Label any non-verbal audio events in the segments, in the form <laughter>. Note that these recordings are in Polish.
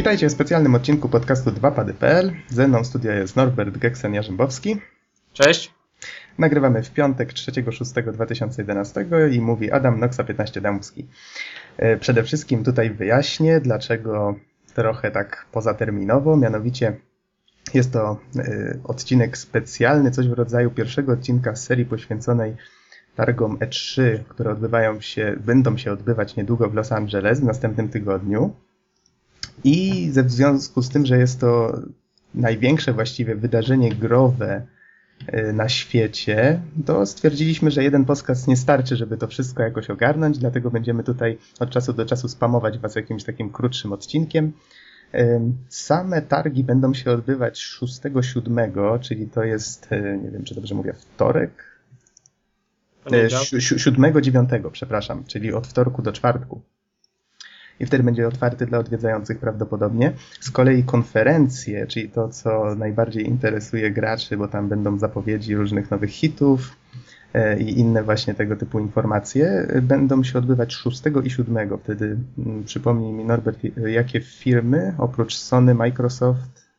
Witajcie w specjalnym odcinku podcastu 2pady.pl. Ze mną w studio jest Norbert Geksen-Jarzębowski. Cześć. Nagrywamy w piątek 3.6.2011 i mówi Adam Noxa 15 Damski. E, przede wszystkim tutaj wyjaśnię, dlaczego trochę tak pozaterminowo, mianowicie jest to e, odcinek specjalny, coś w rodzaju pierwszego odcinka z serii poświęconej targom E3, które odbywają się, będą się odbywać niedługo w Los Angeles w następnym tygodniu. I ze w związku z tym, że jest to największe właściwie wydarzenie growe y, na świecie, to stwierdziliśmy, że jeden podcast nie starczy, żeby to wszystko jakoś ogarnąć, dlatego będziemy tutaj od czasu do czasu spamować Was jakimś takim krótszym odcinkiem. Same targi będą się odbywać 6-7, czyli to jest, y, nie wiem czy dobrze mówię, wtorek? 7-9, e, przepraszam, czyli od wtorku do czwartku i wtedy będzie otwarty dla odwiedzających prawdopodobnie. Z kolei konferencje, czyli to, co najbardziej interesuje graczy, bo tam będą zapowiedzi różnych nowych hitów e, i inne właśnie tego typu informacje, będą się odbywać 6 i 7. Wtedy mm, przypomnij mi Norbert, jakie firmy oprócz Sony, Microsoft.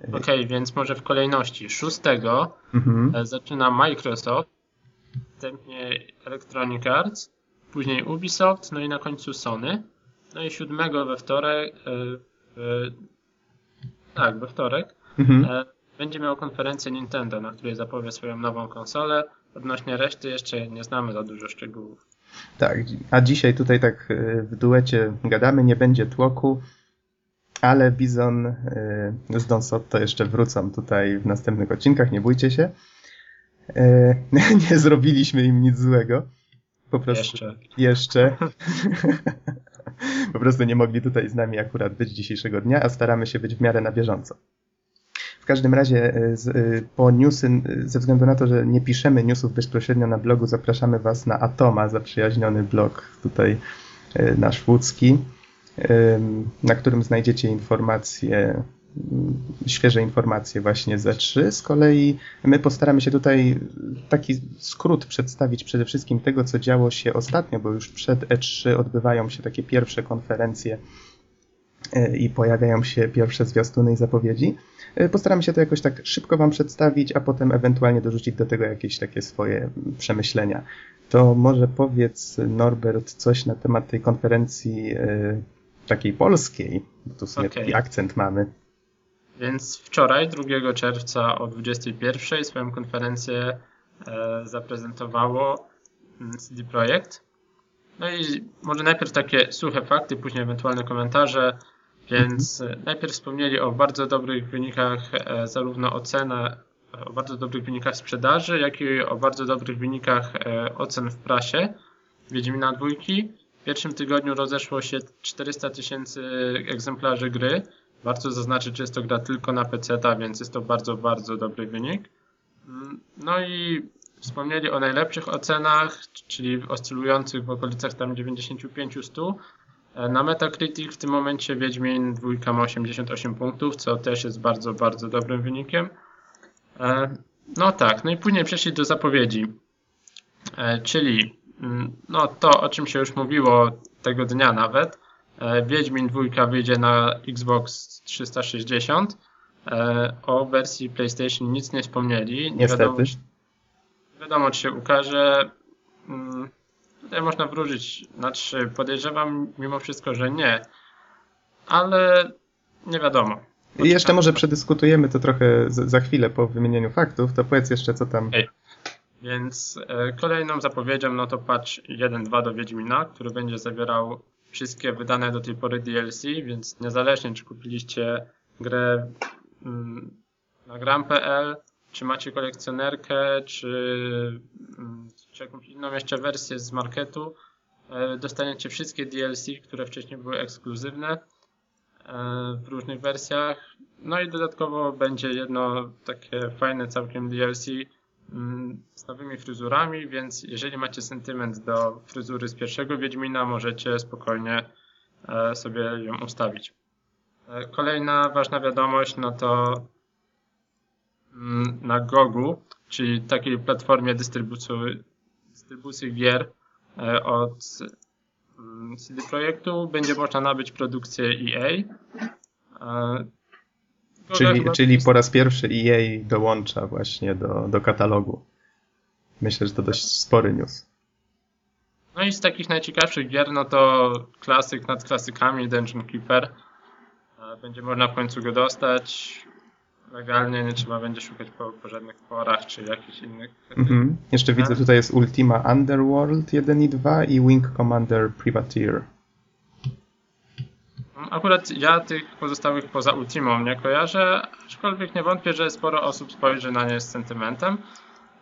E, Okej, okay, więc może w kolejności. 6 mhm. E, zaczyna Microsoft, następnie Electronic Arts, później Ubisoft, no i na końcu Sony. No i siódmego we wtorek, e, w, tak, we wtorek, mhm. E, będzie miał konferencję Nintendo, na której zapowie swoją nową konsolę. Odnośnie reszty jeszcze nie znamy za dużo szczegółów. Tak, a dzisiaj tutaj tak e, w duecie gadamy, nie będzie tłoku, ale Bizon z Don Sotto jeszcze wrócą tutaj w następnych odcinkach, nie bójcie się. <laughs> Nie zrobiliśmy im nic złego. Po prostu jeszcze. Jeszcze. <laughs> <laughs> po prostu nie mogli tutaj z nami akurat być dzisiejszego dnia, a staramy się być w miarę na bieżąco. W każdym razie e, e, po newsy, e, ze względu na to, że nie piszemy newsów bezpośrednio na blogu, zapraszamy Was na Atoma, zaprzyjaźniony blog tutaj nasz łódzki, na którym znajdziecie informacje świeże informacje właśnie z E3. Z kolei my postaramy się tutaj taki skrót przedstawić przede wszystkim tego, co działo się ostatnio, bo już przed E3 odbywają się takie pierwsze konferencje e, i pojawiają się pierwsze zwiastuny i zapowiedzi. E, postaramy się to jakoś tak szybko Wam przedstawić, a potem ewentualnie dorzucić do tego jakieś takie swoje przemyślenia. To może powiedz, Norbert, coś na temat tej konferencji e, takiej polskiej, bo tu sobie okay. taki akcent mamy. Więc wczoraj, 2 czerwca o 21 swoją konferencję e, zaprezentowało mm, CD Projekt. No i może najpierw takie suche fakty, później ewentualne komentarze. Więc mhm. najpierw wspomnieli o bardzo dobrych wynikach, e, zarówno ocenę, o bardzo dobrych wynikach sprzedaży, jak i o bardzo dobrych wynikach e, ocen w prasie Wiedźmina dwójki. W pierwszym tygodniu rozeszło się 400 tysięcy egzemplarzy gry, Warto zaznaczyć, że jest to gra tylko na PC, więc jest to bardzo, bardzo dobry wynik. Mm, no i wspomnieli o najlepszych ocenach, czyli oscylujących w okolicach tam 95-100. E, na Metacritic w tym momencie Wiedźmin 2 ma 88 punktów, co też jest bardzo, bardzo dobrym wynikiem. E, no tak, no i później przeszli do zapowiedzi, e, czyli mm, no to, o czym się już mówiło tego dnia nawet, Wiedźmin 2 wyjdzie na Xbox 360. E, o wersji PlayStation nic nie wspomnieli. Nie Niestety. Wiadomo, wiadomo, czy się ukaże. Mm, tutaj można wróżyć na trzy. Podejrzewam mimo wszystko, że nie. Ale nie wiadomo. I jeszcze może przedyskutujemy to trochę za chwilę po wymienieniu faktów. To powiedz jeszcze, co tam. Ej. Więc e, kolejną zapowiedzią no to patch 1.2 do Wiedźmina, który będzie zawierał wszystkie wydane do tej pory DLC, więc niezależnie czy kupiliście grę mm, na gram.pl, czy macie kolekcjonerkę, czy, mm, czy jakąś inną jeszcze wersję z marketu, e, dostaniecie wszystkie DLC, które wcześniej były ekskluzywne e, w różnych wersjach. No i dodatkowo będzie jedno takie fajne całkiem DLC z nowymi fryzurami, więc jeżeli macie sentyment do fryzury z pierwszego Wiedźmina, możecie spokojnie e, sobie ją ustawić. E, kolejna ważna wiadomość, no to mm, na Gogu, czyli takiej platformie dystrybucji, dystrybucji gier e, od mm, CD Projektu będzie można nabyć produkcję EA. Czyli, czyli po raz pierwszy EA dołącza właśnie do, do katalogu. Myślę, że to dość spory news. No i z takich najciekawszych gier, no to klasyk nad klasykami Dungeon Keeper. E, Będzie można w końcu go dostać legalnie, nie trzeba będzie szukać po, po żadnych forach czy jakichś innych. Mhm. Jeszcze widzę, tutaj jest Ultima Underworld 1 i 2 i Wing Commander Privateer. Akurat ja tych pozostałych poza Ultimą nie kojarzę, aczkolwiek nie wątpię, że sporo osób spojrzy na nie z sentymentem.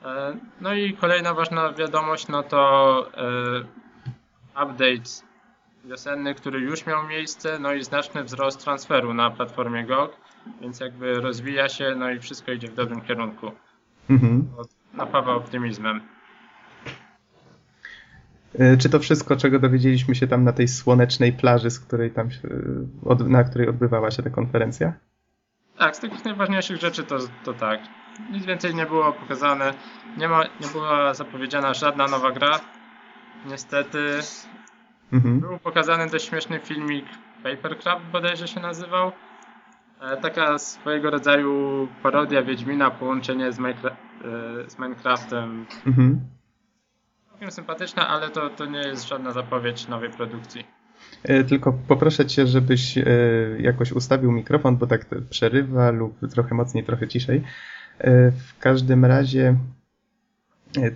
E, No i kolejna ważna wiadomość, no to e, update wiosenny, który już miał miejsce, no i znaczny wzrost transferu na platformie GOG, więc jakby rozwija się, no i wszystko idzie w dobrym kierunku. Mhm. Napawa optymizmem. Y, Czy to wszystko, czego dowiedzieliśmy się tam na tej słonecznej plaży, z której tam od, na której odbywała się ta konferencja? Tak, z takich najważniejszych rzeczy to, to tak. Nic więcej nie było pokazane. Nie, ma, nie była zapowiedziana żadna nowa gra. Niestety. Mhm. Był pokazany dość śmieszny filmik Papercraft bodajże się nazywał. E, taka swojego rodzaju parodia Wiedźmina, połączenie z, Minecra- e, z Minecraftem. Mhm. Całkiem sympatyczne, ale to, to nie jest żadna zapowiedź nowej produkcji. Y, Tylko poproszę cię, żebyś y, jakoś ustawił mikrofon, bo tak przerywa lub trochę mocniej, trochę ciszej. Y, W każdym razie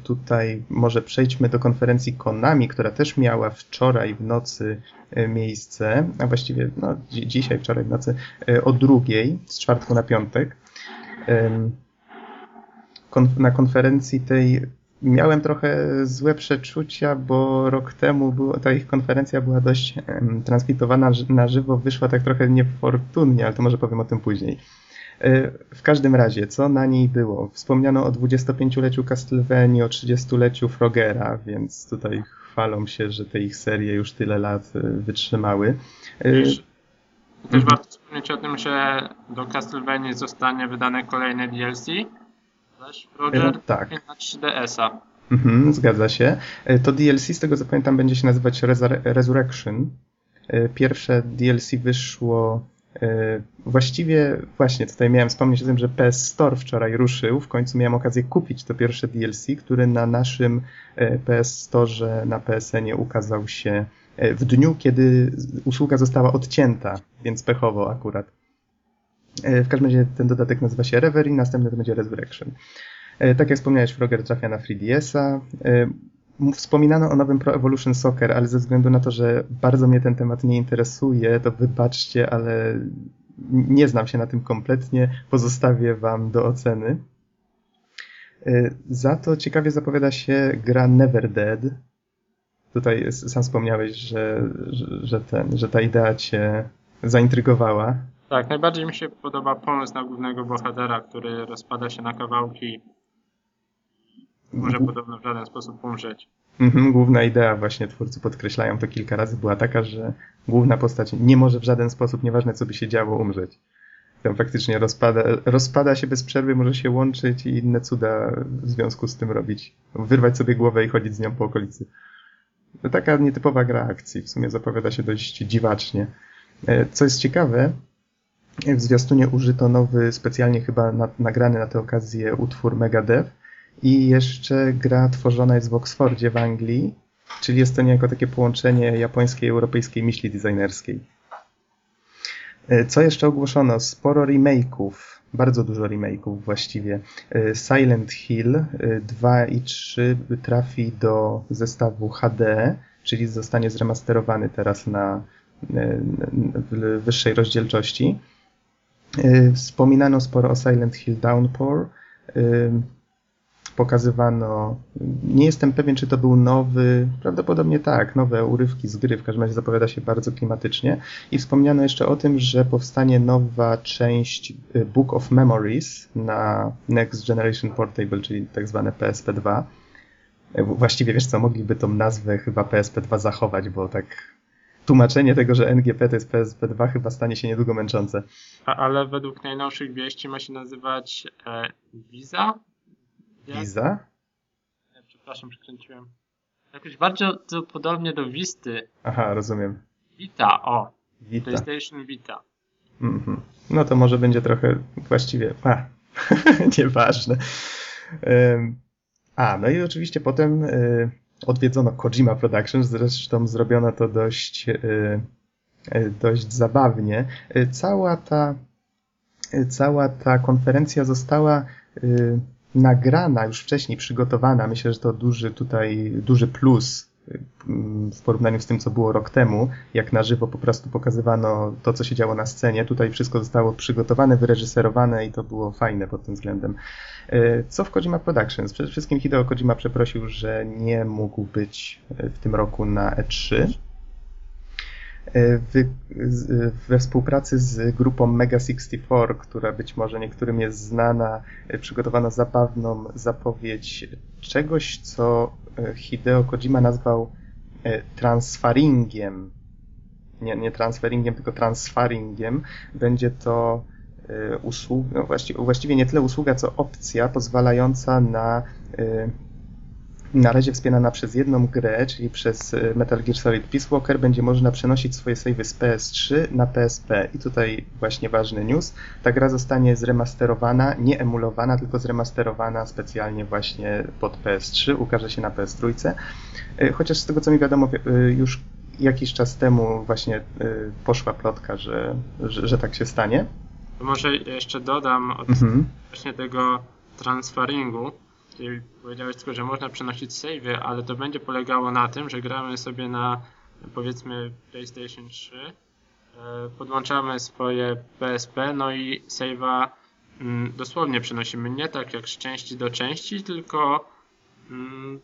tutaj może przejdźmy do konferencji Konami, która też miała wczoraj w nocy miejsce, a właściwie no, dzi- dzisiaj, wczoraj w nocy, o drugiej, z czwartku na piątek. Na konferencji tej miałem trochę złe przeczucia, bo rok temu było, ta ich konferencja była dość transmitowana na żywo, wyszła tak trochę niefortunnie, ale to może powiem o tym później. E, W każdym razie, co na niej było? Wspomniano o 25-leciu Castlevanii, o 30-leciu Frogera, więc tutaj chwalą się, że te ich serie już tyle lat e, wytrzymały. E, Też, też Mhm. warto wspomnieć o tym, że do Castlevania zostanie wydane kolejne DLC. Roger tak. na 3DS-a. Mhm, zgadza się. E, To DLC, z tego co pamiętam, będzie się nazywać Resur- Resurrection. E, Pierwsze DLC wyszło e, właściwie, właśnie tutaj miałem wspomnieć o tym, że PS Store wczoraj ruszył. W końcu miałem okazję kupić to pierwsze DLC, który na naszym PS Store na PSN-ie ukazał się w dniu, kiedy usługa została odcięta, więc pechowo akurat. E, W każdym razie ten dodatek nazywa się Reverie, następny to będzie Resurrection. E, Tak jak wspomniałeś, Frogger trafia na 3DS-a. E, Wspominano o nowym Pro Evolution Soccer, ale ze względu na to, że bardzo mnie ten temat nie interesuje, to wybaczcie, ale nie znam się na tym kompletnie. Pozostawię Wam do oceny. Za to ciekawie zapowiada się gra Never Dead. Tutaj sam wspomniałeś, że, że, ten, że ta idea Cię zaintrygowała. Tak, najbardziej mi się podoba pomysł na głównego bohatera, który rozpada się na kawałki. Może podobno w żaden sposób umrzeć. Mhm, główna idea, właśnie twórcy podkreślają to kilka razy, była taka, że główna postać nie może w żaden sposób, nieważne co by się działo, umrzeć. Tam faktycznie rozpada, rozpada się bez przerwy, może się łączyć i inne cuda w związku z tym robić. Wyrwać sobie głowę i chodzić z nią po okolicy. To taka nietypowa gra akcji, w sumie zapowiada się dość dziwacznie. E, Co jest ciekawe, w zwiastunie użyto nowy, specjalnie chyba na, nagrany na tę okazję utwór Megadev, i jeszcze gra tworzona jest w Oxfordzie w Anglii, czyli jest to niejako takie połączenie japońskiej i europejskiej myśli designerskiej. E, Co jeszcze ogłoszono? Sporo remake'ów, bardzo dużo remake'ów właściwie. E, Silent Hill e, 2 i 3 trafi do zestawu HD, czyli zostanie zremasterowany teraz na e, wyższej rozdzielczości. E, Wspominano sporo o Silent Hill Downpour. E, pokazywano. Nie jestem pewien, czy to był nowy, prawdopodobnie tak, nowe urywki z gry, w każdym razie zapowiada się bardzo klimatycznie. I wspomniano jeszcze o tym, że powstanie nowa część y, Book of Memories na Next Generation Portable, czyli tak zwane PSP2. Y, Właściwie wiesz co, mogliby tą nazwę chyba PSP2 zachować, bo tak tłumaczenie tego, że NGP to jest PSP2 chyba stanie się niedługo męczące. A, ale według najnowszych wieści ma się nazywać e, Visa? Visa? Nie, przepraszam, przekręciłem. Jakoś bardzo podobnie do Visty. Aha, rozumiem. Vita, o. Vita. PlayStation Vita. Mhm. No to może będzie trochę właściwie. A, <laughs> nieważne. Ym, A, no i oczywiście potem y, odwiedzono Kojima Productions, zresztą zrobiono to dość, y, y, dość zabawnie. Y, Cała ta, cała ta konferencja została nagrana już wcześniej, przygotowana. Myślę, że to duży tutaj, duży plus w porównaniu z tym, co było rok temu, jak na żywo po prostu pokazywano to, co się działo na scenie. Tutaj wszystko zostało przygotowane, wyreżyserowane i to było fajne pod tym względem. Y, Co w Kojima Productions? Przede wszystkim Hideo Kojima przeprosił, że nie mógł być y, w tym roku na E3. Wy, z- we współpracy z grupą Mega 64, która być może niektórym jest znana, y, przygotowano zabawną zapowiedź czegoś, co Hideo Kojima nazwał transfaringiem. Nie, nie transferingiem, tylko transfaringiem. Będzie to usługa, no właściwie, nie tyle usługa, co opcja pozwalająca na na razie wspierana przez jedną grę, czyli przez y, Metal Gear Solid Peace Walker, będzie można przenosić swoje savey z PS3 na PSP. I tutaj właśnie ważny news. Ta gra zostanie zremasterowana, nie emulowana, tylko zremasterowana specjalnie właśnie pod PS3, ukaże się na PS3. Y, Chociaż z tego co mi wiadomo, wi- y, już jakiś czas temu właśnie poszła plotka, że, że, że tak się stanie. Może jeszcze dodam od Mhm. właśnie tego transferingu. Czyli powiedziałeś tylko, że można przenosić savey, ale to będzie polegało na tym, że gramy sobie na powiedzmy PlayStation 3, e, podłączamy swoje PSP, no i save'a mm, dosłownie przenosimy nie tak jak z części do części, tylko mm,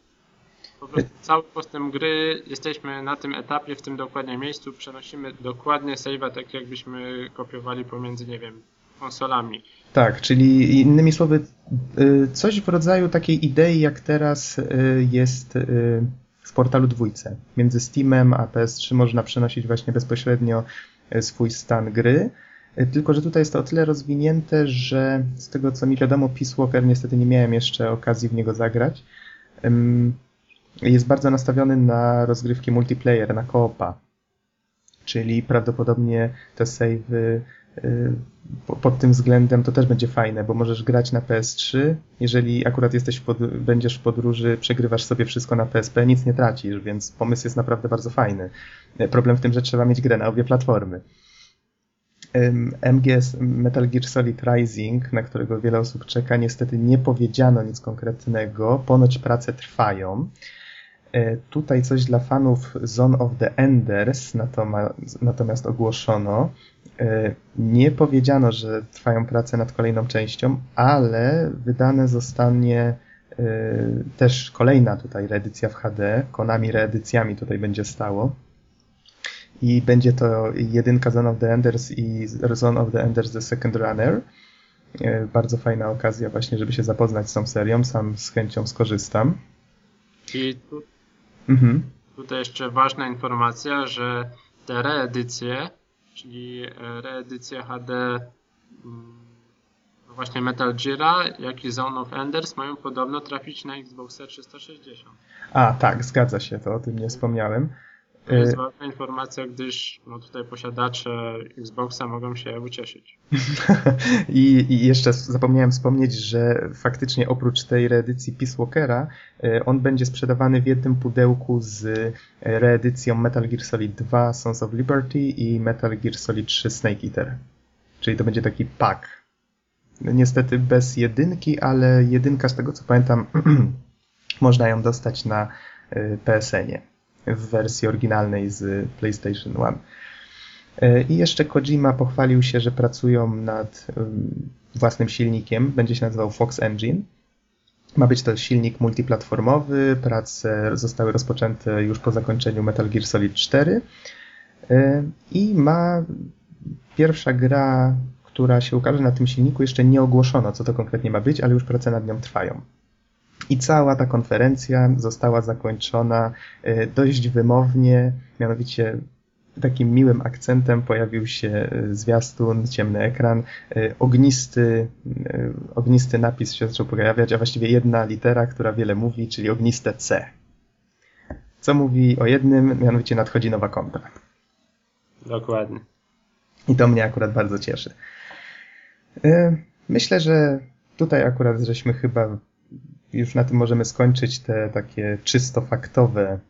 po prostu cały postęp gry jesteśmy na tym etapie, w tym dokładnie miejscu, przenosimy dokładnie save'a tak jakbyśmy kopiowali pomiędzy, nie wiem, konsolami. Tak, czyli innymi słowy, y, coś w rodzaju takiej idei, jak teraz y, jest y, w portalu dwójce. Między Steamem a PS3 można przenosić właśnie bezpośrednio swój stan gry. Tylko, że tutaj jest to o tyle rozwinięte, że z tego co mi wiadomo, Peace Walker niestety nie miałem jeszcze okazji w niego zagrać. Jest bardzo nastawiony na rozgrywki multiplayer, na koopa. Czyli prawdopodobnie te save'y pod tym względem to też będzie fajne, bo możesz grać na PS3. Jeżeli akurat jesteś pod, będziesz w podróży, przegrywasz sobie wszystko na PSP, nic nie tracisz, więc pomysł jest naprawdę bardzo fajny. E, Problem w tym, że trzeba mieć grę na obie platformy. MGS Metal Gear Solid Rising, na którego wiele osób czeka, niestety nie powiedziano nic konkretnego. Ponoć prace trwają. E, Tutaj coś dla fanów Zone of the Enders natomiast ogłoszono. E, Nie powiedziano, że trwają prace nad kolejną częścią, ale wydane zostanie e, też kolejna tutaj reedycja w HD. Konami reedycjami tutaj będzie stało. I będzie to jedynka Zone of the Enders i Zone of the Enders The Second Runner. Bardzo fajna okazja właśnie, żeby się zapoznać z tą serią. Sam z chęcią skorzystam. I tu, Mhm. Tutaj jeszcze ważna informacja, że te reedycje, czyli e, reedycja HD mm, właśnie Metal Geara, jak i Zone of Enders mają podobno trafić na Xboxa 360. A, tak, zgadza się, to o tym nie wspomniałem. To jest ważna informacja, gdyż no tutaj posiadacze Xboxa mogą się ucieszyć. <laughs> I, I jeszcze zapomniałem wspomnieć, że faktycznie oprócz tej reedycji Peace Walkera, e, on będzie sprzedawany w jednym pudełku z e, reedycją Metal Gear Solid 2 Sons of Liberty i Metal Gear Solid 3 Snake Eater. Czyli to będzie taki pack. No, Niestety bez jedynki, ale jedynka z tego co pamiętam <clears throat> można ją dostać na PSN-ie w wersji oryginalnej z PlayStation 1. E, I jeszcze Kojima pochwalił się, że pracują nad ym, własnym silnikiem. Będzie się nazywał Fox Engine. Ma być to silnik multiplatformowy. Prace zostały rozpoczęte już po zakończeniu Metal Gear Solid 4. E, I ma pierwsza gra, która się ukaże na tym silniku. Jeszcze nie ogłoszono, co to konkretnie ma być, ale już prace nad nią trwają. I cała ta konferencja została zakończona e, dość wymownie, mianowicie takim miłym akcentem pojawił się e, zwiastun, ciemny ekran, e, ognisty, ognisty napis się zaczął pojawiać, a właściwie jedna litera, która wiele mówi, czyli ogniste C. Co mówi o jednym, mianowicie nadchodzi nowa kontra. Dokładnie. I to mnie akurat bardzo cieszy. Myślę, że tutaj akurat żeśmy chyba już na tym możemy skończyć te takie czysto faktowe,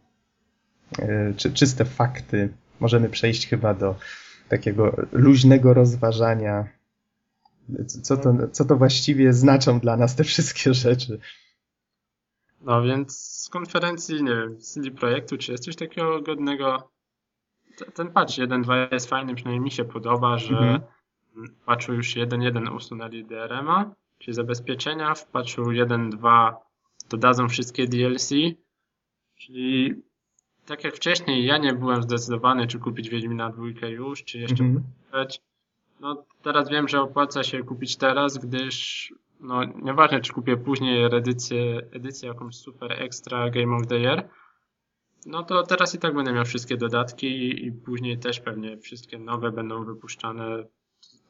e, czy, czyste fakty. Możemy przejść chyba do takiego luźnego rozważania, co to, co to właściwie znaczą dla nas te wszystkie rzeczy. No więc z konferencji, nie wiem, CD Projektu, czy jest coś takiego godnego? Ten patch 1.2 jest fajny, przynajmniej mi się podoba, że w patchu już 1.1 usunęli DRM-a, czyli zabezpieczenia, w patchu 1.2 dodadzą wszystkie DLC, czyli tak jak wcześniej, ja nie byłem zdecydowany, czy kupić Wiedźmina dwójkę już, czy jeszcze mm -hmm. No teraz wiem, że opłaca się kupić teraz, gdyż no nieważne, czy kupię później edycję, edycję jakąś super extra Game of the Year, no to teraz i tak będę miał wszystkie dodatki i, i później też pewnie wszystkie nowe będą wypuszczane.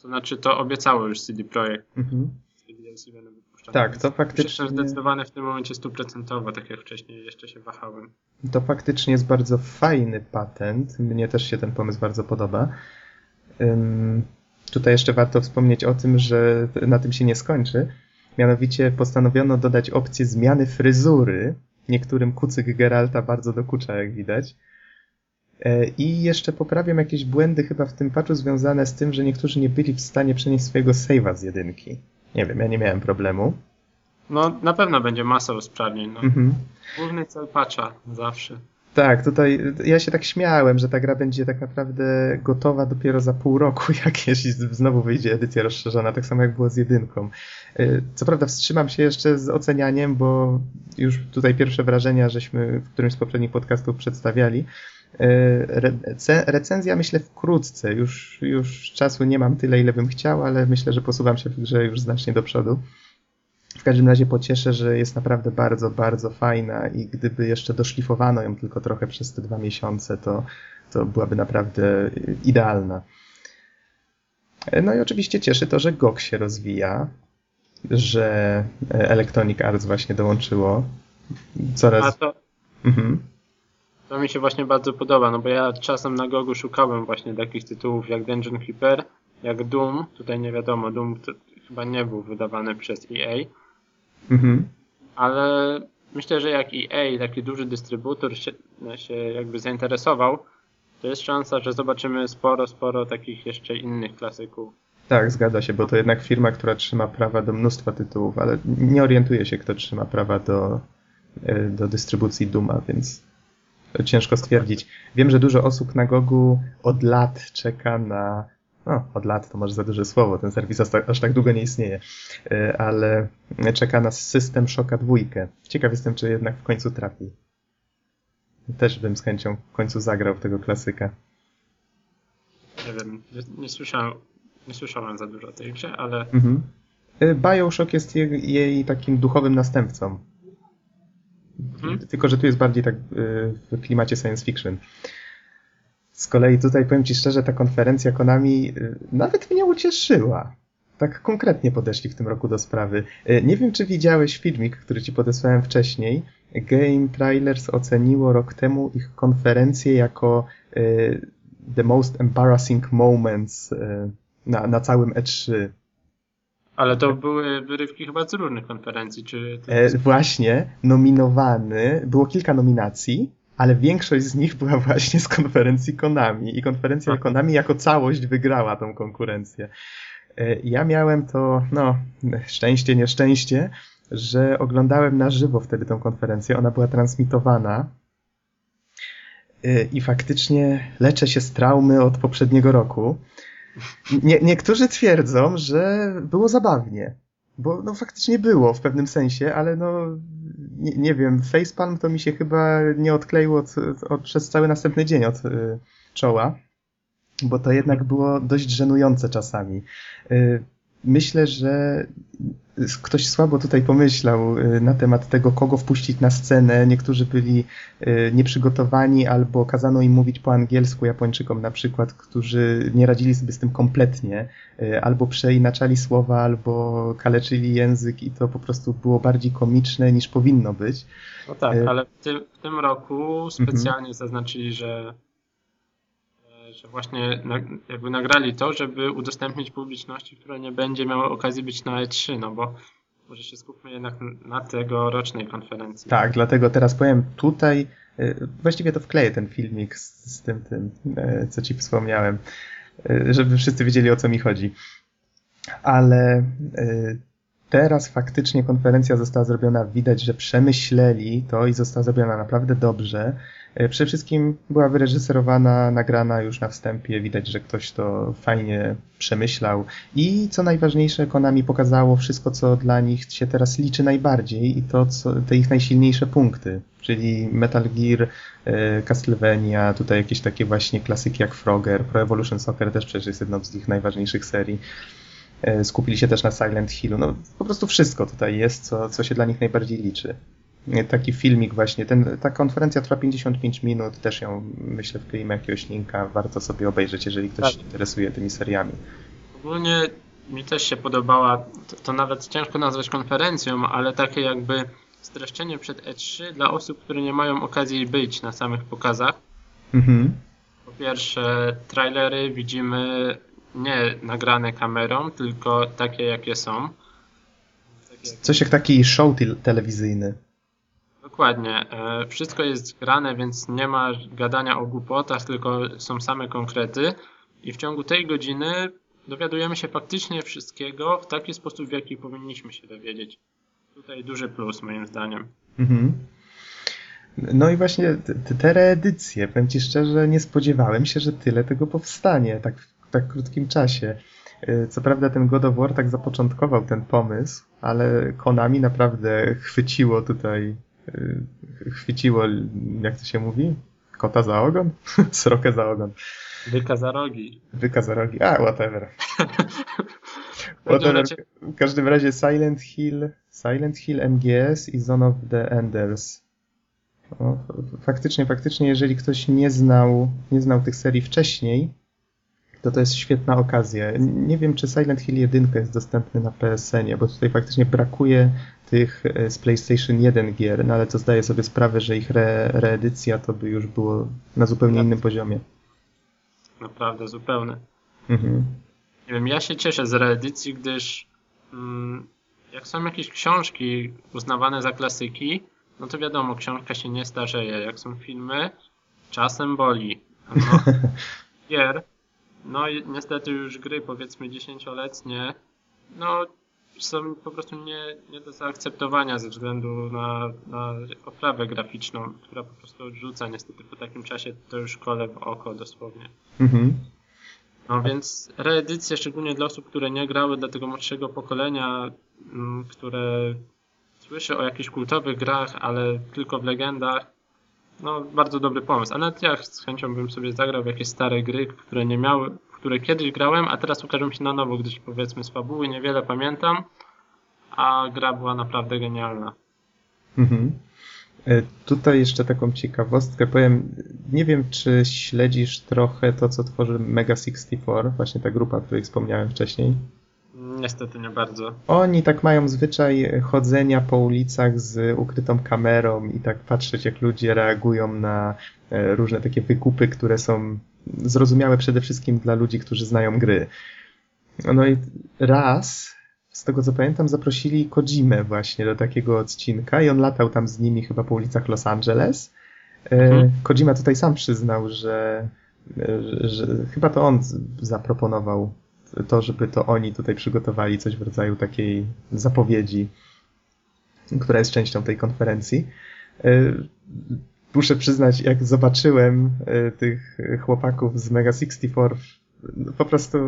To znaczy to obiecało już CD Projekt. Mhm. DLC będą wypuszczane. Tak, to faktycznie... Jestem zdecydowany w tym momencie stuprocentowo, tak jak wcześniej jeszcze się wahałem. To faktycznie jest bardzo fajny patent. Mnie też się ten pomysł bardzo podoba. Um, tutaj jeszcze warto wspomnieć o tym, że na tym się nie skończy. Mianowicie postanowiono dodać opcję zmiany fryzury. Niektórym kucyk Geralta bardzo dokucza, jak widać. E, I jeszcze poprawiam jakieś błędy chyba w tym patchu związane z tym, że niektórzy nie byli w stanie przenieść swojego save'a z jedynki. Nie wiem, ja nie miałem problemu. No, na pewno będzie masa usprawnień. No. Mhm. Główny cel patcha, zawsze. Tak, tutaj ja się tak śmiałem, że ta gra będzie tak naprawdę gotowa dopiero za pół roku, <laughs> jak jeśli znowu wyjdzie edycja rozszerzona, tak samo jak było z jedynką. E, co prawda wstrzymam się jeszcze z ocenianiem, bo już tutaj pierwsze wrażenia, żeśmy w którymś z poprzednich podcastów przedstawiali. E, recenzja myślę wkrótce, już, już czasu nie mam tyle, ile bym chciał, ale myślę, że posuwam się w grze już znacznie do przodu. W każdym razie pocieszę, że jest naprawdę bardzo, bardzo fajna i gdyby jeszcze doszlifowano ją tylko trochę przez te dwa miesiące, to, to byłaby naprawdę idealna. No i oczywiście cieszy to, że GOG się rozwija, że Electronic Arts właśnie dołączyło coraz... A to... Mhm. To mi się właśnie bardzo podoba, no bo ja czasem na Gogu szukałem właśnie takich tytułów jak Dungeon Keeper, jak Doom, tutaj nie wiadomo, Doom chyba nie był wydawany przez EA, Mhm. Ale myślę, że jak EA, taki duży dystrybutor się, się jakby zainteresował, to jest szansa, że zobaczymy sporo, sporo takich jeszcze innych klasyków. Tak, zgadza się, bo to jednak firma, która trzyma prawa do mnóstwa tytułów, ale nie orientuje się, kto trzyma prawa do, e, do dystrybucji Duma, więc ciężko stwierdzić. Wiem, że dużo osób na Gogu od lat czeka na no, od lat to może za duże słowo, ten serwis aż tak, tak długo nie istnieje, e, ale czeka nas system Shocka dwójkę. Ciekaw jestem, czy jednak w końcu trafi. Też bym z chęcią w końcu zagrał w tego klasyka. Nie wiem, nie słyszałem, nie słyszałem za dużo o tej grze, ale... Mhm. E, Bioshock jest jej, jej takim duchowym następcą. Mhm. Tylko, że tu jest bardziej tak e, w klimacie science fiction. Z kolei tutaj powiem Ci szczerze, ta konferencja Konami y, nawet mnie ucieszyła. Tak konkretnie podeszli w tym roku do sprawy. Y, nie wiem, czy widziałeś filmik, który Ci podesłałem wcześniej. Game Trailers oceniło rok temu ich konferencję jako y, the most embarrassing moments na, na całym E3. Ale to były wyrywki chyba z różnych konferencji, czy... E, właśnie, nominowany, było kilka nominacji ale większość z nich była <laughs> właśnie z konferencji Konami i konferencja Aha. Konami jako całość wygrała tą konkurencję. E, ja miałem to, no, szczęście, nieszczęście, że oglądałem na żywo wtedy tą konferencję. Ona była transmitowana e, i faktycznie leczę się z traumy od poprzedniego roku. Nie, niektórzy twierdzą, że było zabawnie. Bo no faktycznie było w pewnym sensie, ale no nie, nie wiem, facepalm to mi się chyba nie odkleił od, od, przez cały następny dzień od y, czoła, bo to jednak było dość żenujące czasami. Y, myślę, że ktoś słabo tutaj pomyślał y, na temat tego, kogo wpuścić na scenę. Niektórzy byli y, nieprzygotowani albo kazano im mówić po angielsku Japończykom na przykład, którzy nie radzili sobie z tym kompletnie, y, albo przeinaczali słowa, albo kaleczyli język i to po prostu było bardziej komiczne niż powinno być. No tak, ale w tym, w tym roku specjalnie mhm. zaznaczyli, że że właśnie jakby nagrali to, żeby udostępnić publiczności, która nie będzie miała okazji być na E3, no bo może się skupmy jednak na tegorocznej konferencji. Tak, dlatego teraz powiem tutaj, y, właściwie to wkleję ten filmik z, z tym, tym, y, co ci wspomniałem, y, żeby wszyscy wiedzieli o co mi chodzi. Ale teraz faktycznie konferencja została zrobiona, widać, że przemyśleli to i została zrobiona naprawdę dobrze. E, przede wszystkim była wyreżyserowana, nagrana już na wstępie, widać, że ktoś to fajnie przemyślał i co najważniejsze, Konami pokazało wszystko, co dla nich się teraz liczy najbardziej i to, co, te ich najsilniejsze punkty, czyli Metal Gear, e, Castlevania, tutaj jakieś takie właśnie klasyki jak Frogger, Pro Evolution Soccer też przecież jest jedną z ich najważniejszych serii. E, skupili się też na Silent Hillu. No, po prostu wszystko tutaj jest, co, co się dla nich najbardziej liczy. Taki filmik właśnie, ten, ta konferencja trwa 55 minut, też ją myślę wkleimy jakiegoś linka, warto sobie obejrzeć, jeżeli ktoś tak. się interesuje tymi seriami. Ogólnie mi też się podobała, to, to, nawet ciężko nazwać konferencją, ale takie jakby streszczenie przed E3 dla osób, które nie mają okazji być na samych pokazach. Mhm. Po pierwsze, trailery widzimy nie nagrane kamerą, tylko takie jakie są. Takie Coś jak taki show telewizyjny. Dokładnie. E, wszystko jest grane, więc nie ma gadania o głupotach, tylko są same konkrety. I w ciągu tej godziny dowiadujemy się faktycznie wszystkiego w taki sposób, w jaki powinniśmy się dowiedzieć. Tutaj duży plus, moim zdaniem. Mhm. No i właśnie te, te reedycje, powiem Ci szczerze, nie spodziewałem się, że tyle tego powstanie tak tak krótkim czasie. Y, co prawda ten God of War tak zapoczątkował ten pomysł, ale Konami naprawdę chwyciło tutaj, chwyciło, jak to się mówi? Kota za ogon? <laughs> Srokę za ogon. Wyka za rogi. Wyka za rogi, a whatever. <laughs> whatever. W każdym razie Silent Hill, Silent Hill MGS i Zone of the Enders. O, faktycznie, faktycznie, jeżeli ktoś nie znał, nie znał tych serii wcześniej, to to jest świetna okazja. Nie wiem, czy Silent Hill 1 jest dostępny na PSN-ie, bo tutaj faktycznie brakuje tych e, z PlayStation 1 gier, no ale to zdaję sobie sprawę, że ich re reedycja to by już było na zupełnie innym poziomie. Naprawdę, zupełnie. Mhm. Nie wiem, ja się cieszę z reedycji, gdyż mm, jak są jakieś książki uznawane za klasyki, no to wiadomo, książka się nie starzeje. Jak są filmy, czasem boli. No, <laughs> gier no i niestety już gry powiedzmy dziesięcioletnie, no są po prostu nie, nie do zaakceptowania ze względu na, na oprawę graficzną, która po prostu odrzuca niestety po takim czasie to już kole w oko dosłownie. Mhm. No więc reedycje, szczególnie dla osób, które nie grały, dla tego młodszego pokolenia, m, które słyszy o jakichś kultowych grach, ale tylko w legendach, no bardzo dobry pomysł. A nawet ja z chęcią bym sobie zagrał w jakieś stare gry, które nie miały, które kiedyś grałem, a teraz ukażą się na nowo, gdyż powiedzmy z fabuły niewiele pamiętam, a gra była naprawdę genialna. Mhm. E, tutaj jeszcze taką ciekawostkę powiem. Nie wiem, czy śledzisz trochę to, co tworzy Mega 64, właśnie ta grupa, o której wspomniałem wcześniej. Niestety nie bardzo. Oni tak mają zwyczaj chodzenia po ulicach z ukrytą kamerą i tak patrzeć, jak ludzie reagują na e, różne takie wykupy, które są zrozumiałe przede wszystkim dla ludzi, którzy znają gry. No i raz, z tego co pamiętam, zaprosili Kojimę właśnie do takiego odcinka i on latał tam z nimi chyba po ulicach Los Angeles. E, mhm. Kojima tutaj sam przyznał, że, że, że chyba to on zaproponował to, żeby to oni tutaj przygotowali coś w rodzaju takiej zapowiedzi, która jest częścią tej konferencji. E, muszę przyznać, jak zobaczyłem e, tych chłopaków z Mega 64, po prostu,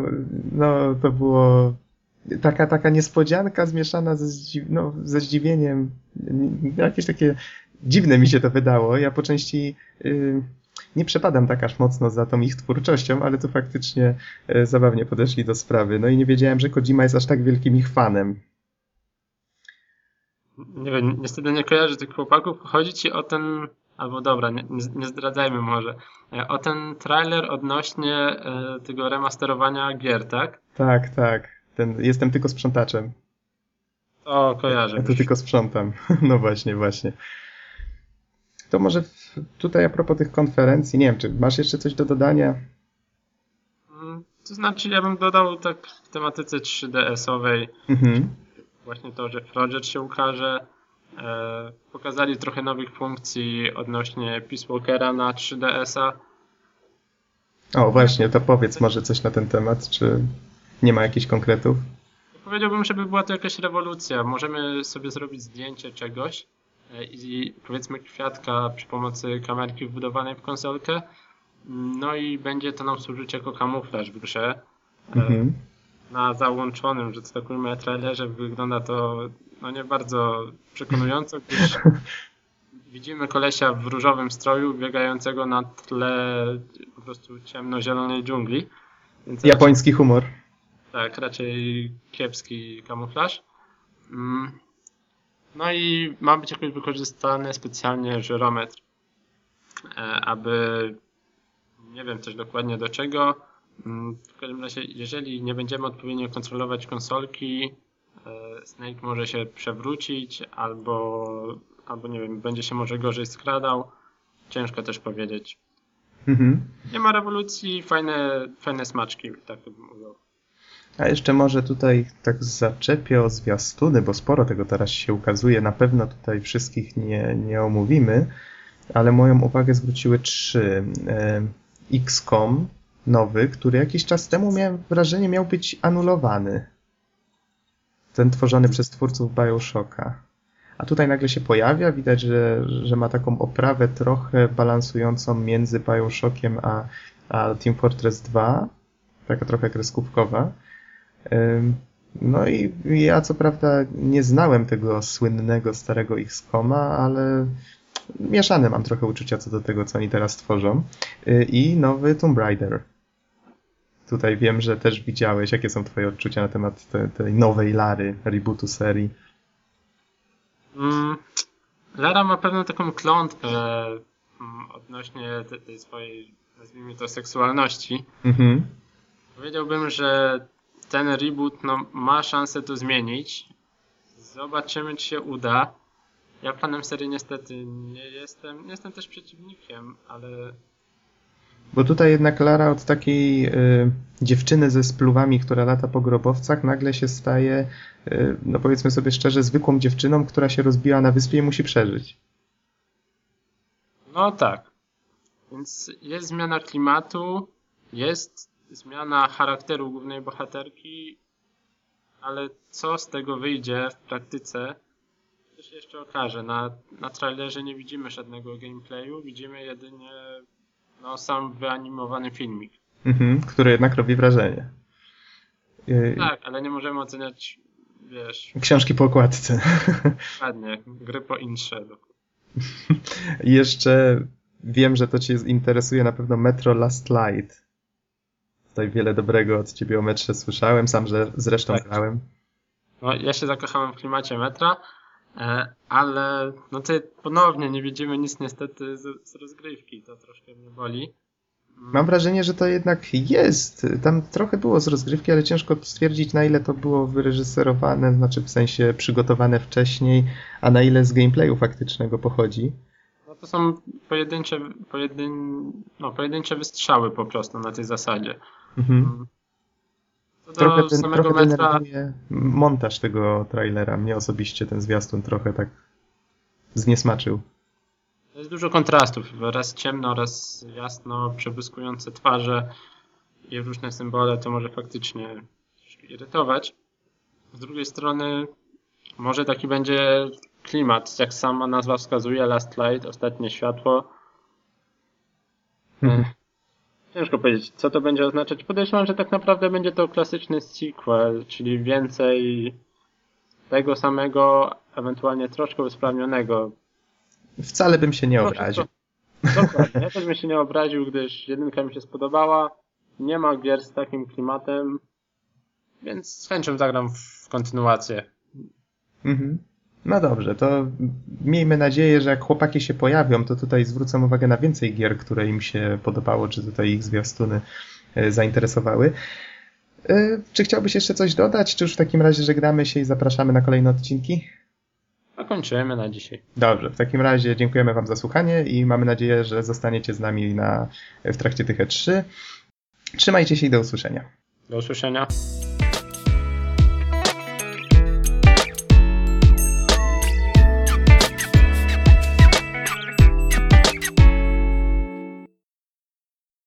no, to było taka, taka niespodzianka zmieszana ze, zdziw no, ze zdziwieniem. Jakieś takie dziwne mi się to wydało. Ja po części y, nie przepadam tak aż mocno za tą ich twórczością, ale to faktycznie y, zabawnie podeszli do sprawy. No i nie wiedziałem, że Kojima jest aż tak wielkim ich fanem. Nie wiem, niestety nie kojarzę tych chłopaków. Chodzi ci o ten Albo dobra, nie, nie zdradzajmy może. E, o ten trailer odnośnie e, tego remasterowania gier, tak? Tak, tak. Ten, jestem tylko sprzątaczem. O, kojarzę. Ja tu tylko sprzątam. <laughs> No właśnie, właśnie. To może tutaj a propos tych konferencji, nie wiem, czy masz jeszcze coś do dodania? To znaczy, ja bym dodał tak w tematyce 3DS-owej Mhm. właśnie to, że Froger się ukaże. E, pokazali trochę nowych funkcji odnośnie Peace Walkera na 3DS-a. O, właśnie, to powiedz może coś na ten temat, czy nie ma jakichś konkretów? Powiedziałbym, żeby była to jakaś rewolucja. Możemy sobie zrobić zdjęcie czegoś i powiedzmy kwiatka przy pomocy kamerki wbudowanej w konsolkę. No i będzie to nam służyć jako kamuflaż w grze. E, Mhm. Na załączonym, że to tak ujmę, trailerze wygląda to no nie bardzo przekonująco, gdyż <laughs> widzimy kolesia w różowym stroju biegającego na tle po prostu ciemno-zielonej dżungli. Więc Japoński humor. tak, raczej kiepski kamuflaż. Mm. No i ma być jakoś wykorzystany specjalnie żyrometr, e, aby nie wiem też dokładnie do czego. Mm, W każdym razie, jeżeli nie będziemy odpowiednio kontrolować konsolki, e, Snake może się przewrócić albo, albo nie wiem, będzie się może gorzej skradał. Ciężko też powiedzieć. Mhm. Nie ma rewolucji, fajne, fajne smaczki, tak bym ujął. A jeszcze może tutaj tak zaczepię o zwiastuny, bo sporo tego teraz się ukazuje. Na pewno tutaj wszystkich nie, nie omówimy, ale moją uwagę zwróciły trzy. E, XCOM nowy, który jakiś czas temu miałem wrażenie miał być anulowany. Ten tworzony przez twórców Bioshocka. A tutaj nagle się pojawia, widać, że, że ma taką oprawę trochę balansującą między Bioshockiem a, a Team Fortress 2. Taka trochę kreskówkowa. No i ja co prawda nie znałem tego słynnego starego XCOMa, ale mieszane mam trochę uczucia co do tego, co oni teraz tworzą. Y, I nowy Tomb Raider. Tutaj wiem, że też widziałeś, jakie są twoje odczucia na temat te, tej nowej Lary, rebootu serii. Mm, Lara ma pewną taką klątwę mm, odnośnie te- tej swojej, nazwijmy to, seksualności. Mhm. Powiedziałbym, że ten reboot no, ma szansę to zmienić. Zobaczymy, czy się uda. Ja fanem serii niestety nie jestem. Nie jestem też przeciwnikiem, ale Bo tutaj jednak Lara od takiej y, dziewczyny ze spluwami, która lata po grobowcach, nagle się staje, y, no powiedzmy sobie szczerze, zwykłą dziewczyną, która się rozbiła na wyspie i musi przeżyć. no tak. Więc jest zmiana klimatu, jest zmiana charakteru głównej bohaterki, ale co z tego wyjdzie w praktyce, to się jeszcze okaże. Na, na trailerze nie widzimy żadnego gameplayu, widzimy jedynie no, sam wyanimowany filmik. Mhm, który jednak robi wrażenie. Tak, ale nie możemy oceniać, wiesz, Książki po okładce. dokładnie, gry po intrze. I <laughs> jeszcze wiem, że to Cię interesuje na pewno Metro Last Light. Tutaj wiele dobrego od Ciebie o metrze słyszałem, sam że zresztą Tak. grałem. No, ja się zakochałem w klimacie metra, e, ale no tutaj ponownie nie widzimy nic niestety z, z rozgrywki, to troszkę mnie boli. Mam wrażenie, że to jednak jest. Tam trochę było z rozgrywki, ale ciężko stwierdzić, na ile to było wyreżyserowane, znaczy w sensie przygotowane wcześniej, a na ile z gameplayu faktycznego pochodzi. No to są pojedyncze, pojedyn, no, pojedyncze wystrzały po prostu na tej zasadzie. Mhm. Co do Trochę, ten, samego trochę metra, montaż tego trailera. Mnie osobiście ten zwiastun trochę tak zniesmaczył. to jest dużo kontrastów, raz ciemno, raz jasno, przebłyskujące twarze i różne symbole, to może faktycznie irytować. Z drugiej strony może taki będzie klimat, jak sama nazwa wskazuje, Last Light, ostatnie światło. Mhm. Ciężko powiedzieć, co to będzie oznaczać. Podejrzewam, że tak naprawdę będzie to klasyczny sequel, czyli więcej tego samego, ewentualnie troszkę usprawnionego. Wcale bym się nie Proszę, obraził. to- Dokładnie. Ja też bym się nie obraził, gdyż jedynka mi się spodobała. Nie ma gier z takim klimatem, więc z chęcią zagram w kontynuację. Mhm. No dobrze, to miejmy nadzieję, że jak chłopaki się pojawią, to tutaj zwrócą uwagę na więcej gier, które im się podobało, czy tutaj ich zwiastuny e, zainteresowały. E, Czy chciałbyś jeszcze coś dodać, czy już w takim razie żegnamy się i zapraszamy na kolejne odcinki? A kończymy na dzisiaj. Dobrze, w takim razie dziękujemy Wam za słuchanie i mamy nadzieję, że zostaniecie z nami na, w trakcie tych E3. Trzymajcie się i do usłyszenia. Do usłyszenia.